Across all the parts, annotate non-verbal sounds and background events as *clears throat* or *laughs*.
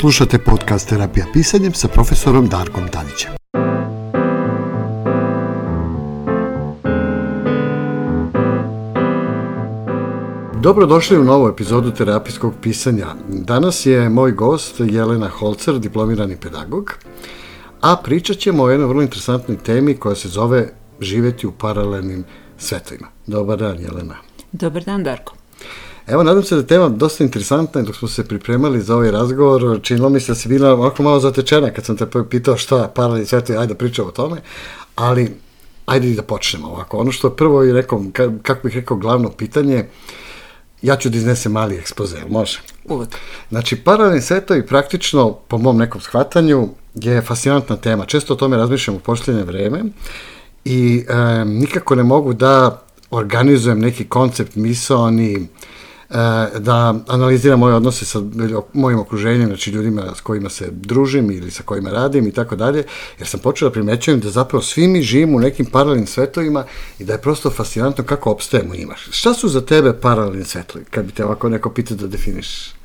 Slušate podcast Terapija pisanjem sa profesorom Darkom Tanićem. Dobrodošli u novu epizodu terapijskog pisanja. Danas je moj gost Jelena Holcer, diplomirani pedagog, a pričat ćemo o jednoj vrlo interesantnoj temi koja se zove živeti u paralelnim svetovima. Dobar dan, Jelena. Dobar dan, Darko. Evo, nadam se da je tema dosta interesantna i dok smo se pripremali za ovaj razgovor, činilo mi se da si bila ovako malo zatečena kad sam te pitao šta paralelni svetovi, ajde da pričamo o tome, ali ajde da počnemo ovako. Ono što prvo i rekao, kako bih rekao, glavno pitanje, ja ću da iznesem mali ekspoze, može? Uvek. Znači, paralelni svetovi praktično, po mom nekom shvatanju, je fascinantna tema. Često o tome razmišljam u posljednje vreme i e, nikako ne mogu da organizujem neki koncept misaoni, E, da analiziram moje odnose sa mojim okruženjem, znači ljudima s kojima se družim ili sa kojima radim i tako dalje, jer sam počeo da primećujem da zapravo svi mi živimo u nekim paralelnim svetovima i da je prosto fascinantno kako opstajemo imaš. Šta su za tebe paralelni svetovi, kad bi te ovako neko pitao da definiš?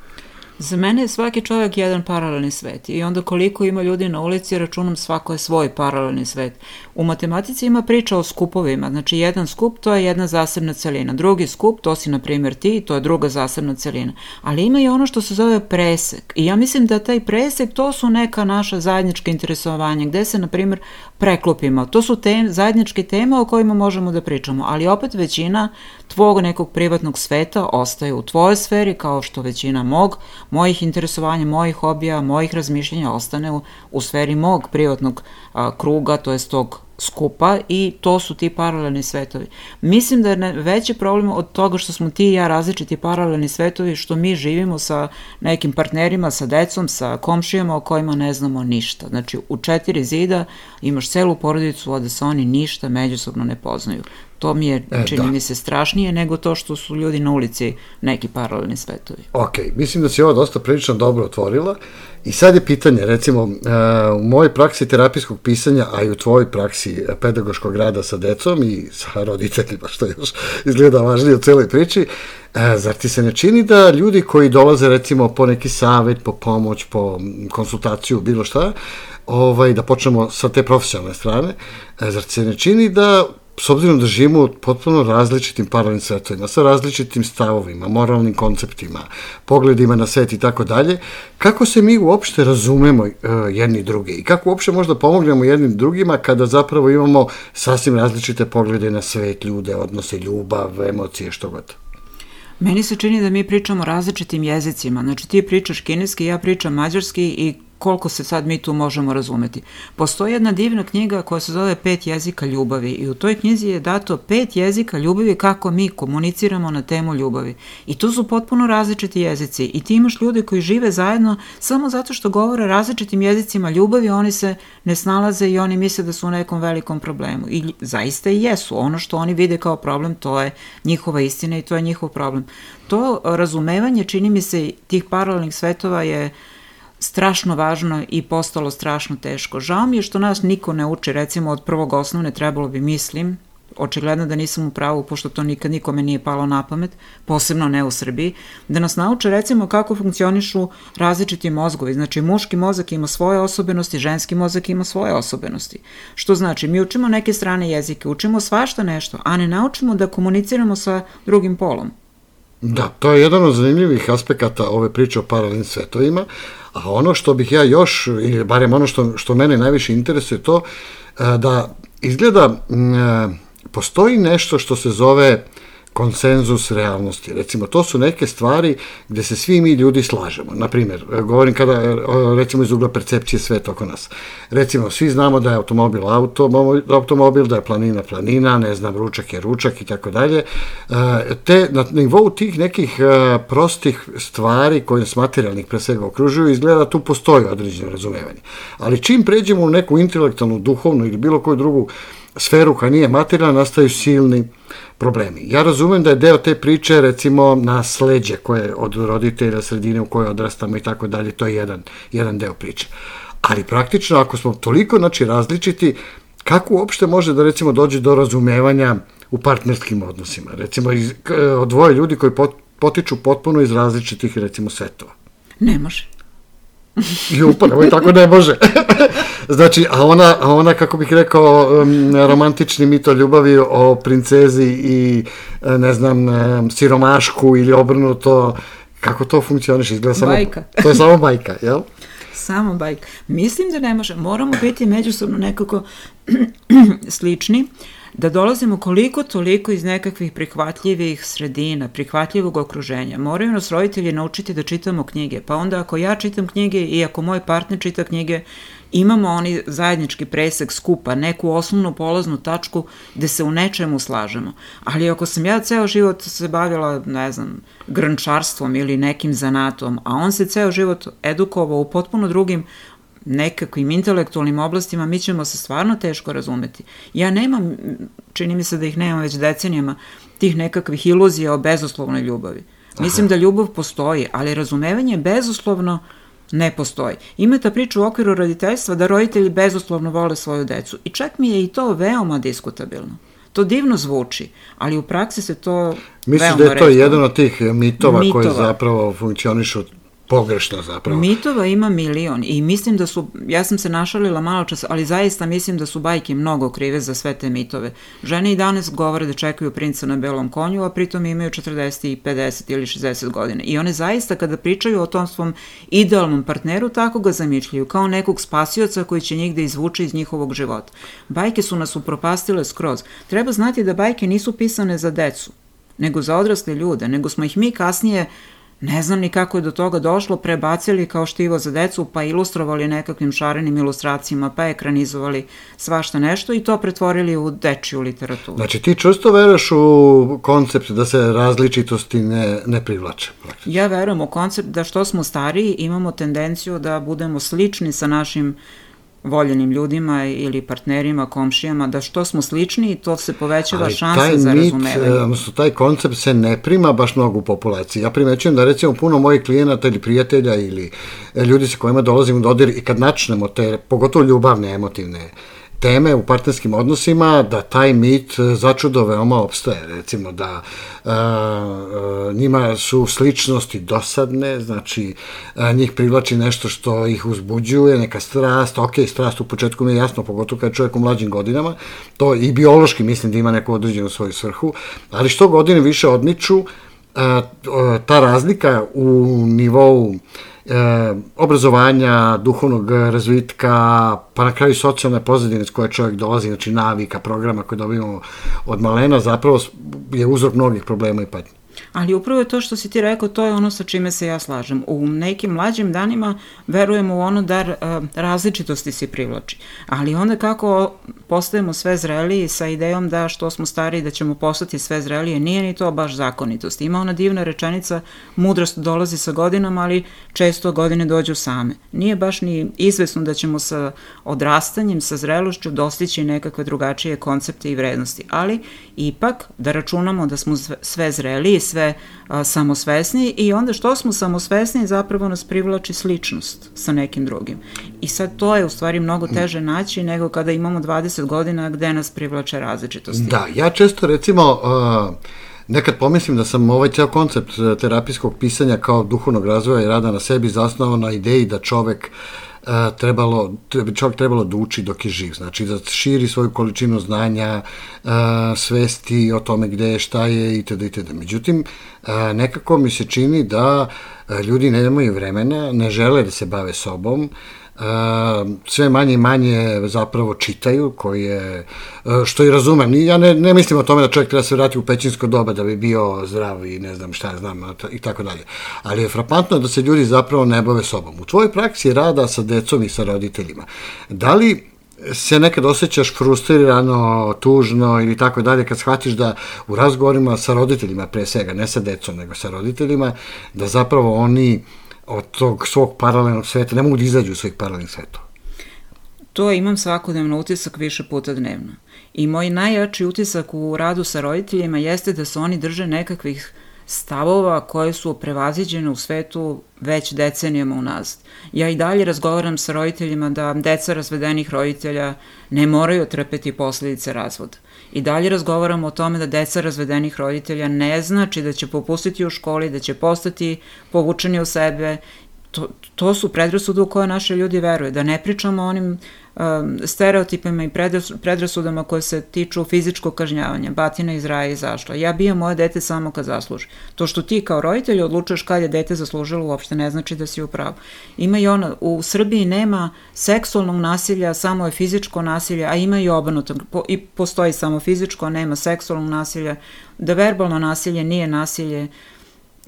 Za mene je svaki čovjek jedan paralelni svet i onda koliko ima ljudi na ulici računam svako je svoj paralelni svet. U matematici ima priča o skupovima, znači jedan skup to je jedna zasebna celina, drugi skup to si na primjer ti, to je druga zasebna celina, ali ima i ono što se zove presek i ja mislim da taj presek to su neka naša zajednička interesovanja gde se na primjer preklopimo, to su te, zajedničke teme o kojima možemo da pričamo, ali opet većina tvog nekog privatnog sveta ostaje u tvojoj sferi kao što većina mog mojih interesovanja, mojih hobija, mojih razmišljenja ostane u, u sferi mog privatnog a, kruga, to jest tog skupa i to su ti paralelni svetovi. Mislim da je veći problem od toga što smo ti i ja različiti paralelni svetovi, što mi živimo sa nekim partnerima, sa decom, sa komšijama o kojima ne znamo ništa. Znači, u četiri zida imaš celu porodicu, a da se oni ništa međusobno ne poznaju. To mi je, e, čini da. mi se, strašnije nego to što su ljudi na ulici neki paralelni svetovi. Ok, mislim da si ovo dosta prilično dobro otvorila i sad je pitanje, recimo, uh, u mojoj praksi terapijskog pisanja, a i u tvojoj praksi pedagoškog rada sa decom i sa roditeljima, što još izgleda važnije u celoj priči, uh, zar ti se ne čini da ljudi koji dolaze, recimo, po neki savet, po pomoć, po konsultaciju, bilo šta, ovaj, da počnemo sa te profesionalne strane, uh, zar ti se ne čini da s obzirom da živimo u potpuno različitim paralelnim svetovima, sa različitim stavovima, moralnim konceptima, pogledima na svet i tako dalje, kako se mi uopšte razumemo uh, jedni drugi i kako uopšte možda pomognemo jednim drugima kada zapravo imamo sasvim različite poglede na svet, ljude, odnose, ljubav, emocije, što god. Meni se čini da mi pričamo različitim jezicima. Znači ti pričaš kineski, ja pričam mađarski i koliko se sad mi tu možemo razumeti. Postoji jedna divna knjiga koja se zove Pet jezika ljubavi i u toj knjizi je dato pet jezika ljubavi kako mi komuniciramo na temu ljubavi. I tu su potpuno različiti jezici i ti imaš ljude koji žive zajedno samo zato što govore različitim jezicima ljubavi, oni se ne snalaze i oni misle da su u nekom velikom problemu. I zaista i jesu. Ono što oni vide kao problem, to je njihova istina i to je njihov problem. To razumevanje, čini mi se, tih paralelnih svetova je strašno važno i postalo strašno teško. Žao mi je što nas niko ne uči, recimo od prvog osnovne trebalo bi, mislim, očigledno da nisam u pravu, pošto to nikad nikome nije palo na pamet, posebno ne u Srbiji, da nas nauče recimo kako funkcionišu različiti mozgovi. Znači, muški mozak ima svoje osobenosti, ženski mozak ima svoje osobenosti. Što znači, mi učimo neke strane jezike, učimo svašta nešto, a ne naučimo da komuniciramo sa drugim polom. Da, to je jedan od zanimljivih aspekata ove priče o paralelnim svetovima, A ono što bih ja još, ili barem ono što, što mene najviše interesuje to, e, da izgleda e, postoji nešto što se zove konsenzus realnosti. Recimo, to su neke stvari gde se svi mi ljudi slažemo. Naprimjer, govorim kada, recimo, iz ugla percepcije sveta oko nas. Recimo, svi znamo da je automobil auto, automobil, da je planina planina, ne znam, ručak je ručak i tako dalje. Te, na nivou tih nekih e, prostih stvari koje nas materijalnih pre svega okružuju, izgleda da tu postoji određeno razumevanje. Ali čim pređemo u neku intelektualnu, duhovnu ili bilo koju drugu sferu koja nije materijalna, nastaju silni problemi. Ja razumem da je deo te priče recimo nasleđe koje od roditelja sredine u kojoj odrastamo i tako dalje, to je jedan, jedan deo priče. Ali praktično ako smo toliko znači, različiti, kako uopšte može da recimo dođe do razumevanja u partnerskim odnosima? Recimo iz, od dvoje ljudi koji pot, potiču potpuno iz različitih recimo svetova. Ne može. I upadamo i tako ne može. *laughs* znači, a ona, a ona, kako bih rekao, romantični mito ljubavi o princezi i, e, ne znam, siromašku ili obrnuto, kako to funkcioniše? Izgleda samo, bajka. *laughs* to je samo bajka, jel? Samo bajka. Mislim da ne može. Moramo biti međusobno nekako *clears throat* slični da dolazimo koliko toliko iz nekakvih prihvatljivih sredina, prihvatljivog okruženja. Moraju nas roditelji naučiti da čitamo knjige, pa onda ako ja čitam knjige i ako moj partner čita knjige, imamo oni zajednički presek skupa, neku osnovnu polaznu tačku gde se u nečemu slažemo. Ali ako sam ja ceo život se bavila, ne znam, grnčarstvom ili nekim zanatom, a on se ceo život edukovao u potpuno drugim nekakvim intelektualnim oblastima, mi ćemo se stvarno teško razumeti. Ja nemam, čini mi se da ih nemam već decenijama, tih nekakvih iluzija o bezuslovnoj ljubavi. Mislim Aha. da ljubav postoji, ali razumevanje bezuslovno ne postoji. Ima ta priča u okviru roditeljstva da roditelji bezuslovno vole svoju decu i čak mi je i to veoma diskutabilno. To divno zvuči, ali u praksi se to Misliš da je to redko. jedan od tih mitova, mitova. koji zapravo funkcionišu pogrešno zapravo. Mitova ima milion i mislim da su, ja sam se našalila malo čas, ali zaista mislim da su bajke mnogo krive za sve te mitove. Žene i danas govore da čekaju princa na belom konju, a pritom imaju 40 i 50 ili 60 godina. I one zaista kada pričaju o tom svom idealnom partneru, tako ga zamišljaju, kao nekog spasioca koji će njih da izvuče iz njihovog života. Bajke su nas upropastile skroz. Treba znati da bajke nisu pisane za decu, nego za odrasle ljude, nego smo ih mi kasnije Ne znam ni kako je do toga došlo, prebacili kao štivo za decu, pa ilustrovali nekakvim šarenim ilustracijama, pa ekranizovali svašta nešto i to pretvorili u dečiju literaturu. Znači ti često veruješ u koncept da se različitosti ne, ne privlače? Ja verujem u koncept da što smo stariji imamo tendenciju da budemo slični sa našim voljenim ljudima ili partnerima, komšijama, da što smo slični, to se povećava Ali šansa za mit, razumevanje. E, odnosno, taj koncept se ne prima baš mnogo u populaciji. Ja primećujem da recimo puno mojih klijenata ili prijatelja ili e, ljudi sa kojima dolazim u dodir i kad načnemo te, pogotovo ljubavne, emotivne teme u partnerskim odnosima, da taj mit e, začudo veoma opstaje. Recimo da a, a, njima su sličnosti dosadne, znači a, njih privlači nešto što ih uzbuđuje, neka strast, ok, strast u početku mi je jasno, pogotovo kad je čovjek u mlađim godinama, to i biološki mislim da ima neku određenu svoju svrhu, ali što godine više odniču, a, ta razlika u nivou e, obrazovanja, duhovnog razvitka, pa na kraju socijalne pozadine s koje čovjek dolazi, znači navika, programa koje dobijamo od malena, zapravo je uzrok mnogih problema i patnje. Ali upravo je to što si ti rekao, to je ono sa čime se ja slažem. U nekim mlađim danima verujemo u ono da uh, različitosti se privlači. Ali onda kako postajemo sve zreliji sa idejom da što smo stariji da ćemo postati sve zrelije, nije ni to baš zakonitost. Ima ona divna rečenica, mudrost dolazi sa godinama, ali često godine dođu same. Nije baš ni izvesno da ćemo sa odrastanjem, sa zrelošću dostići nekakve drugačije koncepte i vrednosti, ali ipak da računamo da smo sve zreliji, sve a, samosvesni i onda što smo samosvesni zapravo nas privlači sličnost sa nekim drugim. I sad to je u stvari mnogo teže naći nego kada imamo 20 godina gde nas privlače različitosti. Da, ja često recimo uh, nekad pomislim da sam ovaj ceo koncept terapijskog pisanja kao duhovnog razvoja i rada na sebi zasnovao na ideji da čovek trebalo, bi čovjek trebalo da uči dok je živ, znači da širi svoju količinu znanja, svesti o tome gde je, šta je itd. itd. Međutim, nekako mi se čini da ljudi nemaju vremena, ne žele da se bave sobom, sve manje i manje zapravo čitaju, koji je, što i razumem. Ja ne, ne mislim o tome da čovjek treba se vratiti u pećinsko doba da bi bio zdrav i ne znam šta ja znam i tako dalje. Ali je frapantno da se ljudi zapravo ne bave sobom. U tvojoj praksi rada sa decom i sa roditeljima, da li se nekad osjećaš frustrirano, tužno ili tako dalje kad shvatiš da u razgovorima sa roditeljima pre svega, ne sa decom nego sa roditeljima, da zapravo oni od tog svog paralelnog sveta, ne mogu da izađu u svojih paralelnih svetova. To imam svakodnevno utisak više puta dnevno. I moj najjači utisak u radu sa roditeljima jeste da se oni drže nekakvih stavova koje su prevaziđene u svetu već decenijama unazad. Ja i dalje razgovaram sa roditeljima da deca razvedenih roditelja ne moraju trpeti posledice razvoda. I dalje razgovaramo o tome da deca razvedenih roditelja ne znači da će popustiti u školi, da će postati povučeni u sebe to, to su predrasude u koje naše ljudi veruje. Da ne pričamo o onim um, stereotipima i predrasudama koje se tiču fizičkog kažnjavanja, batina iz raja izašla. Ja bijam moje dete samo kad zasluži. To što ti kao roditelj odlučuješ kad je dete zaslužilo uopšte ne znači da si u pravu. Ima i ono, u Srbiji nema seksualnog nasilja, samo je fizičko nasilje, a ima i obrnuto. Po, I postoji samo fizičko, nema seksualnog nasilja. Da verbalno nasilje nije nasilje,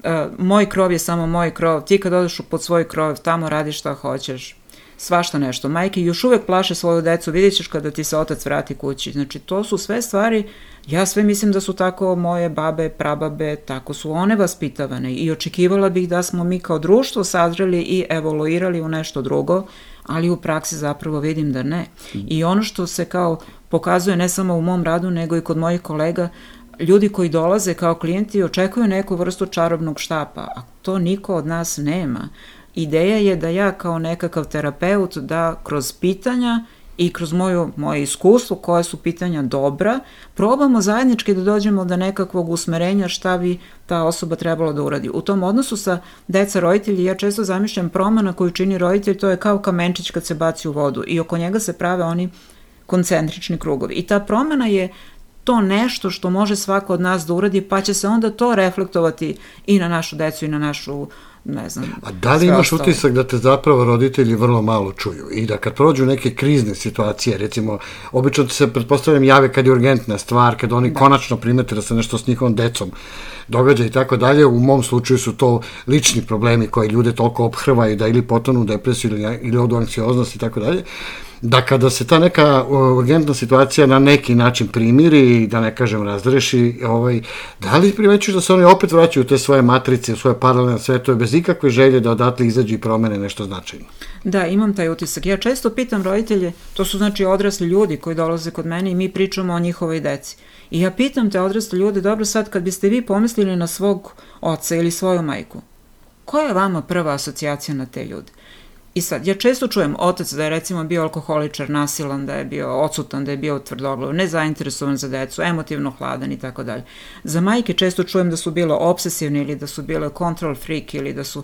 Uh, moj krov je samo moj krov, ti kad odeš pod svoj krov, tamo radiš šta hoćeš, svašta nešto. Majke još uvek plaše svoju decu, vidjet ćeš kada ti se otac vrati kući. Znači, to su sve stvari, ja sve mislim da su tako moje babe, prababe, tako su one vaspitavane i očekivala bih da smo mi kao društvo sazreli i evoluirali u nešto drugo, ali u praksi zapravo vidim da ne. I ono što se kao pokazuje ne samo u mom radu, nego i kod mojih kolega, ljudi koji dolaze kao klijenti očekuju neku vrstu čarobnog štapa, a to niko od nas nema. Ideja je da ja kao nekakav terapeut da kroz pitanja i kroz moju, moje iskustvo koje su pitanja dobra, probamo zajednički da dođemo do nekakvog usmerenja šta bi ta osoba trebala da uradi. U tom odnosu sa deca roditelji ja često zamišljam promena koju čini roditelj, to je kao kamenčić kad se baci u vodu i oko njega se prave oni koncentrični krugovi. I ta promena je to nešto što može svako od nas da uradi, pa će se onda to reflektovati i na našu decu i na našu ne znam. A da li imaš ostalo. utisak da te zapravo roditelji vrlo malo čuju i da kad prođu neke krizne situacije, recimo, obično se, pretpostavljam, jave kad je urgentna stvar, kad oni da. konačno primete da se nešto s njihovom decom događa i tako dalje, u mom slučaju su to lični problemi koji ljude toliko obhrvaju da ili potonu u depresiju ili, ili odu anksioznost i tako dalje, da kada se ta neka urgentna situacija na neki način primiri i da ne kažem razreši, ovaj, da li primećuš da se oni opet vraćaju u te svoje matrice, u svoje paralelne svetove bez ikakve želje da odatle izađe i promene nešto značajno? Da, imam taj utisak. Ja često pitam roditelje, to su znači odrasli ljudi koji dolaze kod mene i mi pričamo o njihovoj deci. I ja pitam te odrasli ljude, dobro sad kad biste vi pomislili na svog oca ili svoju majku, koja je vama prva asocijacija na te ljude? I sad, ja često čujem otac da je recimo bio alkoholičar, nasilan, da je bio odsutan, da je bio tvrdoglav, nezainteresovan za decu, emotivno hladan i tako dalje. Za majke često čujem da su bile obsesivne ili da su bile control freak ili da su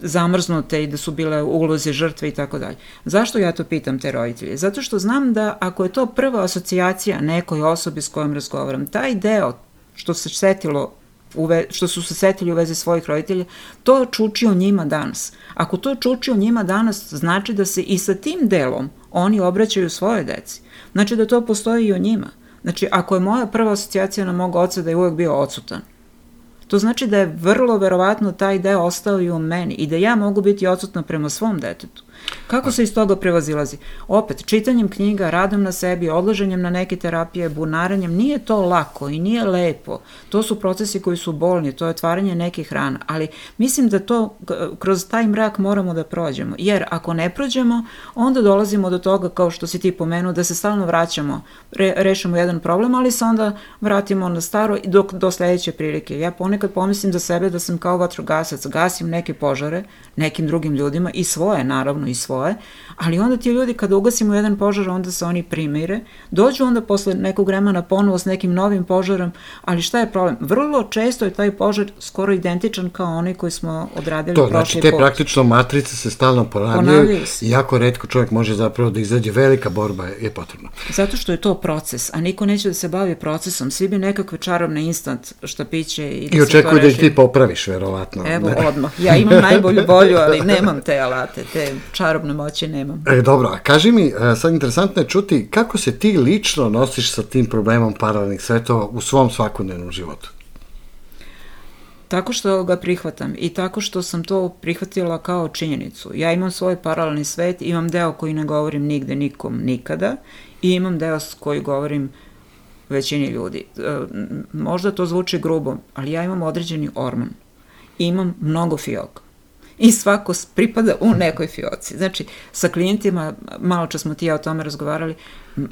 zamrznute i da su bile ulozi žrtve i tako dalje. Zašto ja to pitam te roditelje? Zato što znam da ako je to prva asocijacija nekoj osobi s kojom razgovaram, taj deo što se setilo uve, što su se setili u vezi svojih roditelja, to čuči o njima danas. Ako to čuči o njima danas, znači da se i sa tim delom oni obraćaju svoje deci. Znači da to postoji i o njima. Znači, ako je moja prva asocijacija na mog oca da je uvek bio odsutan, to znači da je vrlo verovatno taj deo ostao i u meni i da ja mogu biti odsutna prema svom detetu. Kako se iz toga prevazilazi? Opet, čitanjem knjiga, radom na sebi, odlaženjem na neke terapije, bunaranjem, nije to lako i nije lepo. To su procesi koji su bolni, to je otvaranje nekih rana, ali mislim da to kroz taj mrak moramo da prođemo, jer ako ne prođemo, onda dolazimo do toga, kao što si ti pomenuo, da se stalno vraćamo, re, rešimo jedan problem, ali se onda vratimo na staro do, do sledeće prilike. Ja ponekad pomislim za sebe da sam kao vatrogasac, gasim neke požare nekim drugim ljudima i svoje, naravno, i svoje, ali onda ti ljudi kada ugasimo jedan požar, onda se oni primire, dođu onda posle nekog vremena ponovo s nekim novim požarom, ali šta je problem? Vrlo često je taj požar skoro identičan kao onaj koji smo odradili to, prošli znači, te put. praktično matrice se stalno ponavljaju i jako redko čovjek može zapravo da izađe, velika borba je, je potrebna. Zato što je to proces, a niko neće da se bavi procesom, svi bi nekakve čarobne instant štapiće i da I očekuju da ih ti popraviš, verovatno. Evo, ne? odmah. Ja imam *laughs* najbolju bolju, ali nemam te alate, te čarobne moći nemam. E, dobro, a kaži mi, e, sad interesantno je čuti kako se ti lično nosiš sa tim problemom paralelnih svetova u svom svakodnevnom životu? Tako što ga prihvatam i tako što sam to prihvatila kao činjenicu. Ja imam svoj paralelni svet, imam deo koji ne govorim nigde, nikom, nikada i imam deo koji govorim većini ljudi. E, možda to zvuči grubo, ali ja imam određeni orman. Imam mnogo fioka i svako pripada u nekoj fioci. Znači, sa klijentima, malo čas smo ti ja o tome razgovarali,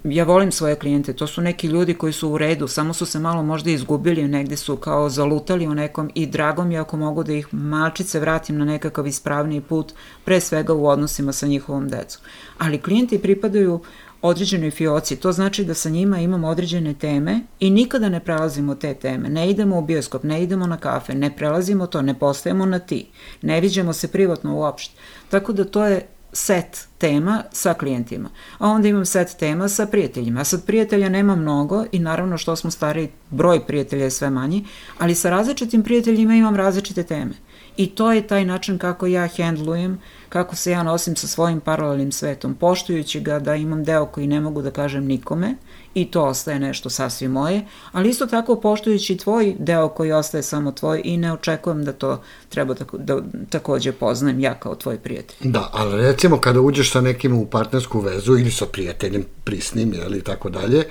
ja volim svoje klijente, to su neki ljudi koji su u redu, samo su se malo možda izgubili, negde su kao zalutali u nekom i drago mi ako mogu da ih malčice vratim na nekakav ispravniji put, pre svega u odnosima sa njihovom decom. Ali klijenti pripadaju određenoj fioci. To znači da sa njima imamo određene teme i nikada ne prelazimo te teme. Ne idemo u bioskop, ne idemo na kafe, ne prelazimo to, ne postajemo na ti. Ne viđemo se privatno uopšte. Tako da to je set tema sa klijentima. A onda imam set tema sa prijateljima. A sad prijatelja nema mnogo i naravno što smo stari, broj prijatelja je sve manji, ali sa različitim prijateljima imam različite teme. I to je taj način kako ja handlujem, kako se ja nosim sa svojim paralelnim svetom, poštujući ga da imam deo koji ne mogu da kažem nikome i to ostaje nešto sasvim moje, ali isto tako poštujući tvoj deo koji ostaje samo tvoj i ne očekujem da to treba tako, da takođe poznajem ja kao tvoj prijatelj. Da, ali recimo kada uđeš sa nekim u partnersku vezu ili sa prijateljem prisnim ili tako dalje,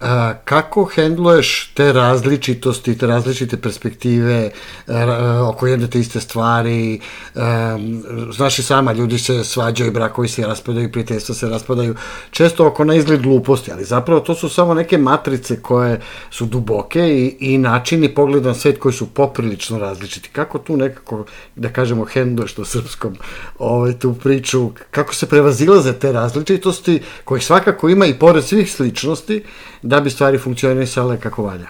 A, kako hendluješ te različitosti, te različite perspektive a, oko jedne te iste stvari? A, znaš i sama, ljudi se svađaju, brakovi se raspadaju, prijateljstva se raspadaju, često oko na izgled gluposti, ali zapravo to su samo neke matrice koje su duboke i, i načini pogleda na svet koji su poprilično različiti. Kako tu nekako, da kažemo, hendluješ to srpskom ovaj, tu priču, kako se prevazilaze te različitosti, kojih svakako ima i pored svih sličnosti, da bi stvari funkcionisale kako valja.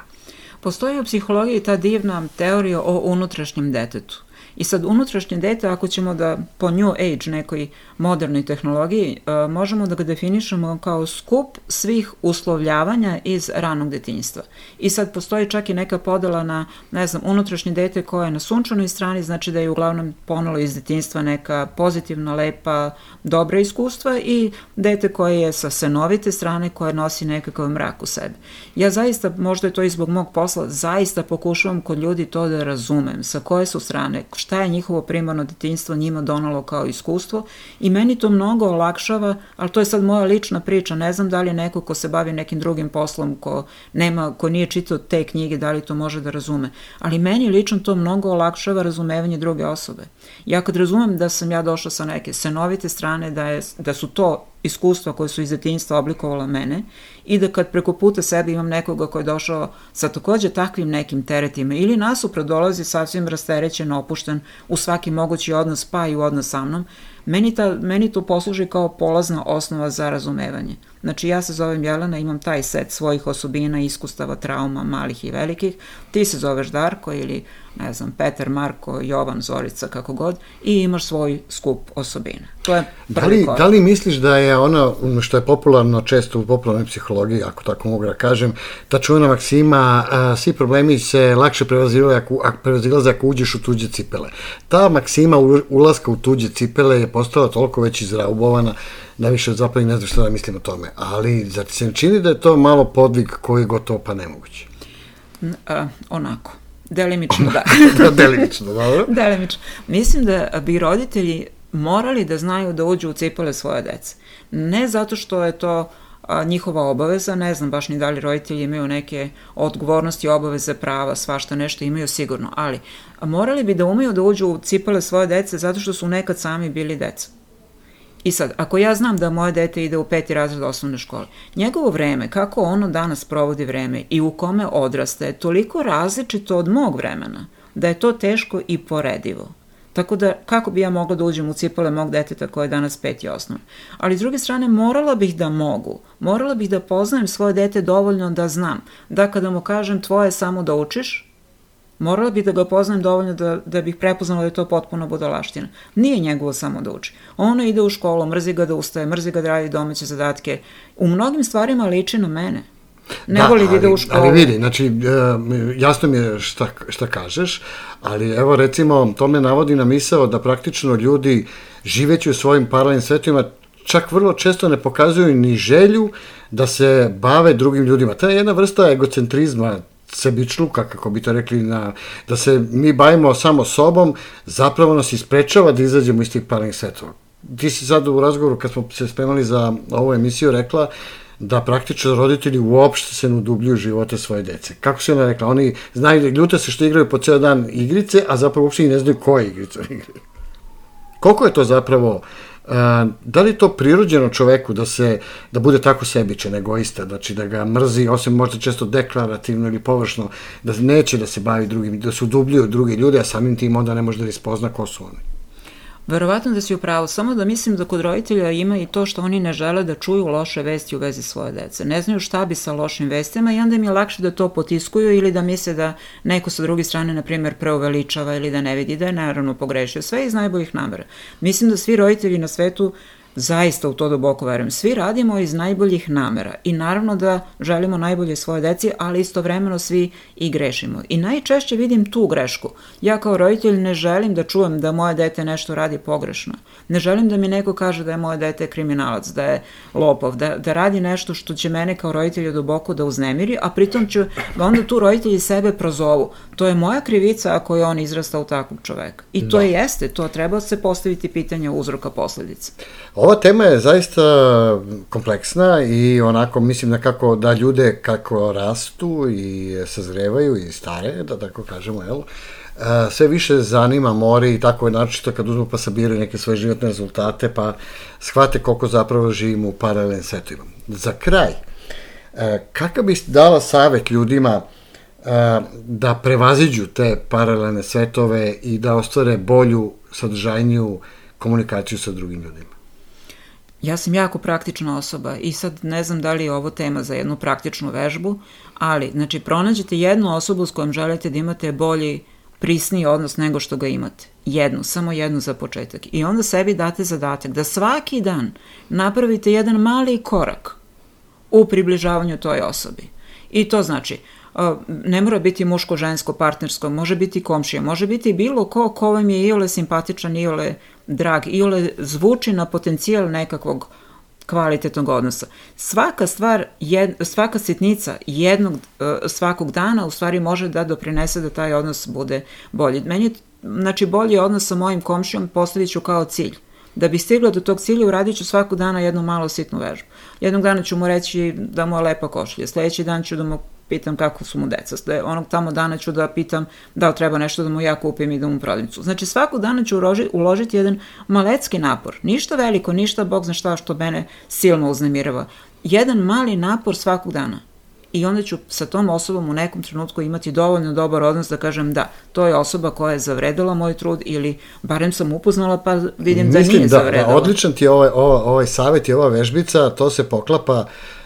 Postoji u psihologiji ta divna teorija o unutrašnjem detetu. I sad unutrašnje dete, ako ćemo da po new age nekoj modernoj tehnologiji, e, možemo da ga definišemo kao skup svih uslovljavanja iz ranog detinjstva. I sad postoji čak i neka podela na, ne znam, unutrašnje dete koje je na sunčanoj strani, znači da je uglavnom ponelo iz detinjstva neka pozitivna, lepa, dobra iskustva i dete koje je sa senovite strane koje nosi nekakav mrak u sebi. Ja zaista, možda je to i zbog mog posla, zaista pokušavam kod ljudi to da razumem, sa koje su strane, šta je njihovo primarno detinjstvo njima donalo kao iskustvo i meni to mnogo olakšava, ali to je sad moja lična priča, ne znam da li je neko ko se bavi nekim drugim poslom, ko, nema, ko nije čitao te knjige, da li to može da razume, ali meni lično to mnogo olakšava razumevanje druge osobe. Ja kad razumem da sam ja došla sa neke senovite strane, da, je, da su to iskustva koje su iz detinjstva oblikovala mene i da kad preko puta sebe imam nekoga ko je došao sa takođe takvim nekim teretima ili nasuprot dolazi sasvim rasterećen, opušten u svaki mogući odnos pa i u odnos sa mnom, meni, ta, meni to posluži kao polazna osnova za razumevanje. Znači ja se zovem Jelena, imam taj set svojih osobina, iskustava, trauma, malih i velikih, ti se zoveš Darko ili ne znam, Petar, Marko, Jovan, Zorica, kako god, i imaš svoj skup osobina. To je da li, da li misliš da je ono što je popularno često u popularnoj psihologiji, ako tako mogu da kažem, ta čuvena maksima, a, svi problemi se lakše prevazilaze ako, prevazilaze ako uđeš u tuđe cipele. Ta maksima ulaska u tuđe cipele je postala toliko već izraubovana da više zapravo ne znam što da mislim o tome. Ali, zar se ne čini da je to malo podvig koji je gotovo pa nemoguće? A, onako Delimično, da. *laughs* da *laughs* delimično, dobro. delimično. Mislim da bi roditelji morali da znaju da uđu u cipele svoje dece. Ne zato što je to a, njihova obaveza, ne znam baš ni da li roditelji imaju neke odgovornosti, obaveze, prava, svašta nešto imaju sigurno, ali morali bi da umeju da uđu u cipele svoje dece zato što su nekad sami bili deca. I sad, ako ja znam da moje dete ide u peti razred osnovne škole, njegovo vreme, kako ono danas provodi vreme i u kome odraste, je toliko različito od mog vremena, da je to teško i poredivo. Tako da, kako bi ja mogla da uđem u cipale mog deteta koje je danas peti osnovne? Ali, s druge strane, morala bih da mogu. Morala bih da poznajem svoje dete dovoljno da znam da kada mu kažem tvoje je samo da učiš, Morala bih da ga poznajem dovoljno da, da bih prepoznala da je to potpuno budalaština. Nije njegovo samo da uči. Ono ide u školu, mrzi ga da ustaje, mrzi ga da radi domaće zadatke. U mnogim stvarima liči na mene. Ne voli da ide u školu. Ali vidi, znači, e, jasno mi je šta, šta kažeš, ali evo recimo, to me navodi na misao da praktično ljudi živeći u svojim paralelnim svetima čak vrlo često ne pokazuju ni želju da se bave drugim ljudima. To je jedna vrsta egocentrizma, sebičluka, kako bi to rekli, na, da se mi bavimo samo sobom, zapravo nas isprečava da izađemo iz tih paralelnih svetova. Ti si sad u razgovoru, kad smo se spremali za ovu emisiju, rekla da praktično roditelji uopšte se ne udubljuju živote svoje dece. Kako se ona rekla? Oni znaju, ljute se što igraju po ceo dan igrice, a zapravo uopšte ne znaju koje igrice igraju. Koliko je to zapravo uh, da li to prirođeno čoveku da se da bude tako sebičan, egoista, znači da ga mrzi, osim možda često deklarativno ili površno, da neće da se bavi drugim, da se udubljuju drugi ljudi, a samim tim onda ne može da ispozna ko su oni? Verovatno da si u pravu, samo da mislim da kod roditelja ima i to što oni ne žele da čuju loše vesti u vezi svoje dece. Ne znaju šta bi sa lošim vestima i onda im je lakše da to potiskuju ili da misle da neko sa druge strane, na primjer, preuveličava ili da ne vidi da je naravno pogrešio. Sve iz najboljih namera. Mislim da svi roditelji na svetu Zaista u to duboko verujem. Svi radimo iz najboljih namera i naravno da želimo najbolje svoje deci, ali istovremeno svi i grešimo. I najčešće vidim tu grešku. Ja kao roditelj ne želim da čujem da moje dete nešto radi pogrešno. Ne želim da mi neko kaže da je moje dete kriminalac, da je lopov, da, da radi nešto što će mene kao roditelja duboko da uznemiri, a pritom ću da onda tu roditelji sebe prozovu. To je moja krivica ako je on izrasta u takvog čoveka. I to da. jeste, to treba se postaviti pitanje uzroka posledica. Ova tema je zaista kompleksna i onako mislim da kako da ljude kako rastu i sazrevaju i stare, da tako kažemo, jel? sve više zanima more i tako je naročito kad uzmu pa sabiraju neke svoje životne rezultate pa shvate koliko zapravo živimo u paralelnim svetovima. Za kraj, kakav bi dala savet ljudima da prevaziđu te paralelne svetove i da ostvare bolju, sadržajniju komunikaciju sa drugim ljudima? Ja sam jako praktična osoba i sad ne znam da li je ovo tema za jednu praktičnu vežbu, ali znači pronađete jednu osobu s kojom želite da imate bolji, prisniji odnos nego što ga imate. Jednu, samo jednu za početak. I onda sebi date zadatak da svaki dan napravite jedan mali korak u približavanju toj osobi. I to znači, ne mora biti muško-žensko partnersko, može biti komšija, može biti bilo ko ko vam je iole simpatičan, iole drag, iole zvuči na potencijal nekakvog kvalitetnog odnosa. Svaka stvar, jed, svaka sitnica jednog, e, svakog dana u stvari može da doprinese da taj odnos bude bolji. Meni je, znači, bolji odnos sa mojim komšijom postavit ću kao cilj. Da bi stigla do tog cilja uradit ću svakog dana jednu malo sitnu vežbu. Jednog dana ću mu reći da mu je lepa košulja, sledeći dan ću da mu pitam kako su mu deca. Da onog tamo dana ću da pitam da li treba nešto da mu ja kupim i da mu prodavnicu. Znači svakog dana ću uložiti, uložiti jedan malecki napor. Ništa veliko, ništa bog zna šta što mene silno uznemirava. Jedan mali napor svakog dana. I onda ću sa tom osobom u nekom trenutku imati dovoljno dobar odnos da kažem da, to je osoba koja je zavredila moj trud ili barem sam upoznala pa vidim Mislim da nije da, zavredila. Da, odličan ti je ovaj, ovaj, ovaj savjet i ova vežbica, to se poklapa uh,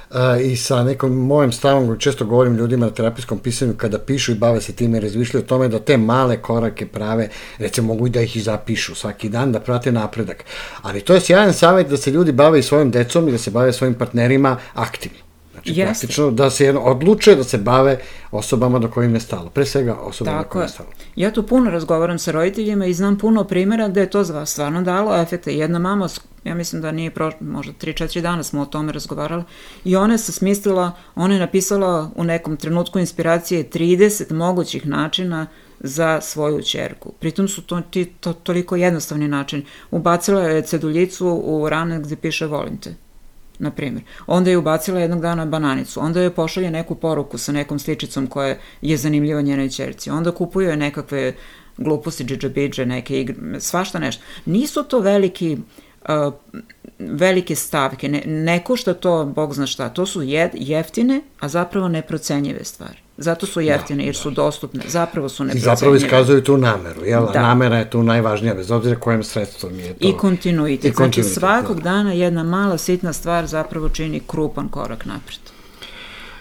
i sa nekom mojem stavom, često govorim ljudima na terapijskom pisanju, kada pišu i bave se time i razmišljaju o tome da te male korake prave, recimo mogu i da ih i zapišu svaki dan, da prate napredak. Ali to je sjajan savjet da se ljudi bave i decom i da se bave svojim partnerima aktivno. Znači, Jeste. praktično da se jedno odluče da se bave osobama do kojim je stalo. Pre svega osobama Tako do kojim je stalo. Ja tu puno razgovaram sa roditeljima i znam puno primjera gde je to stvarno dalo efekte. Jedna mama, ja mislim da nije prošlo, možda 3-4 dana smo o tome razgovarali, i ona se smislila, ona je napisala u nekom trenutku inspiracije 30 mogućih načina za svoju čerku. Pritom su to, ti, to toliko jednostavni način. Ubacila je ceduljicu u rane gde piše volim te na primjer. Onda je ubacila jednog dana bananicu, onda je pošalje neku poruku sa nekom sličicom koja je zanimljiva njenoj čerci, onda kupuje nekakve gluposti, džidžabidže, neke igre, svašta nešto. Nisu to veliki uh, velike stavke, ne, ne košta to, bog zna šta, to su jed, jeftine, a zapravo neprocenjive stvari. Zato su jeftine, da, jer su da. dostupne, zapravo su neprocenjive. I zapravo iskazuju tu nameru, jel? Da. Namera je tu najvažnija, bez obzira kojem sredstvom je to. I kontinuitet. I znači, kontinuitet znači svakog da. dana jedna mala sitna stvar zapravo čini krupan korak napred.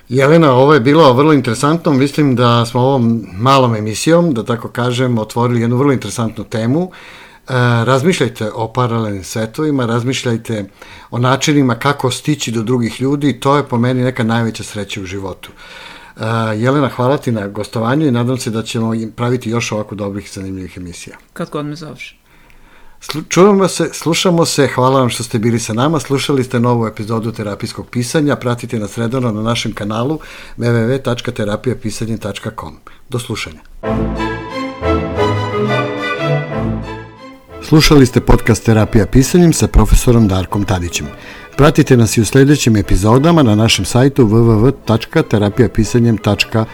Jelena, ovo je bilo vrlo interesantno. Mislim da smo ovom malom emisijom, da tako kažem, otvorili jednu vrlo interesantnu temu. E, razmišljajte o paralelnim svetovima, razmišljajte o načinima kako stići do drugih ljudi, to je po meni neka najveća sreća u životu. E, Jelena, hvala ti na gostovanju i nadam se da ćemo praviti još ovako dobrih i zanimljivih emisija. Kad god me zoveš. Čujemo se, slušamo se, hvala vam što ste bili sa nama, slušali ste novu epizodu terapijskog pisanja, pratite nas redovno na našem kanalu www.terapijapisanje.com. Do slušanja. Slušali ste podcast Terapija pisanjem sa profesorom Darkom Tadićem. Pratite nas i u sledećim epizodama na našem sajtu www.terapijapisanjem.com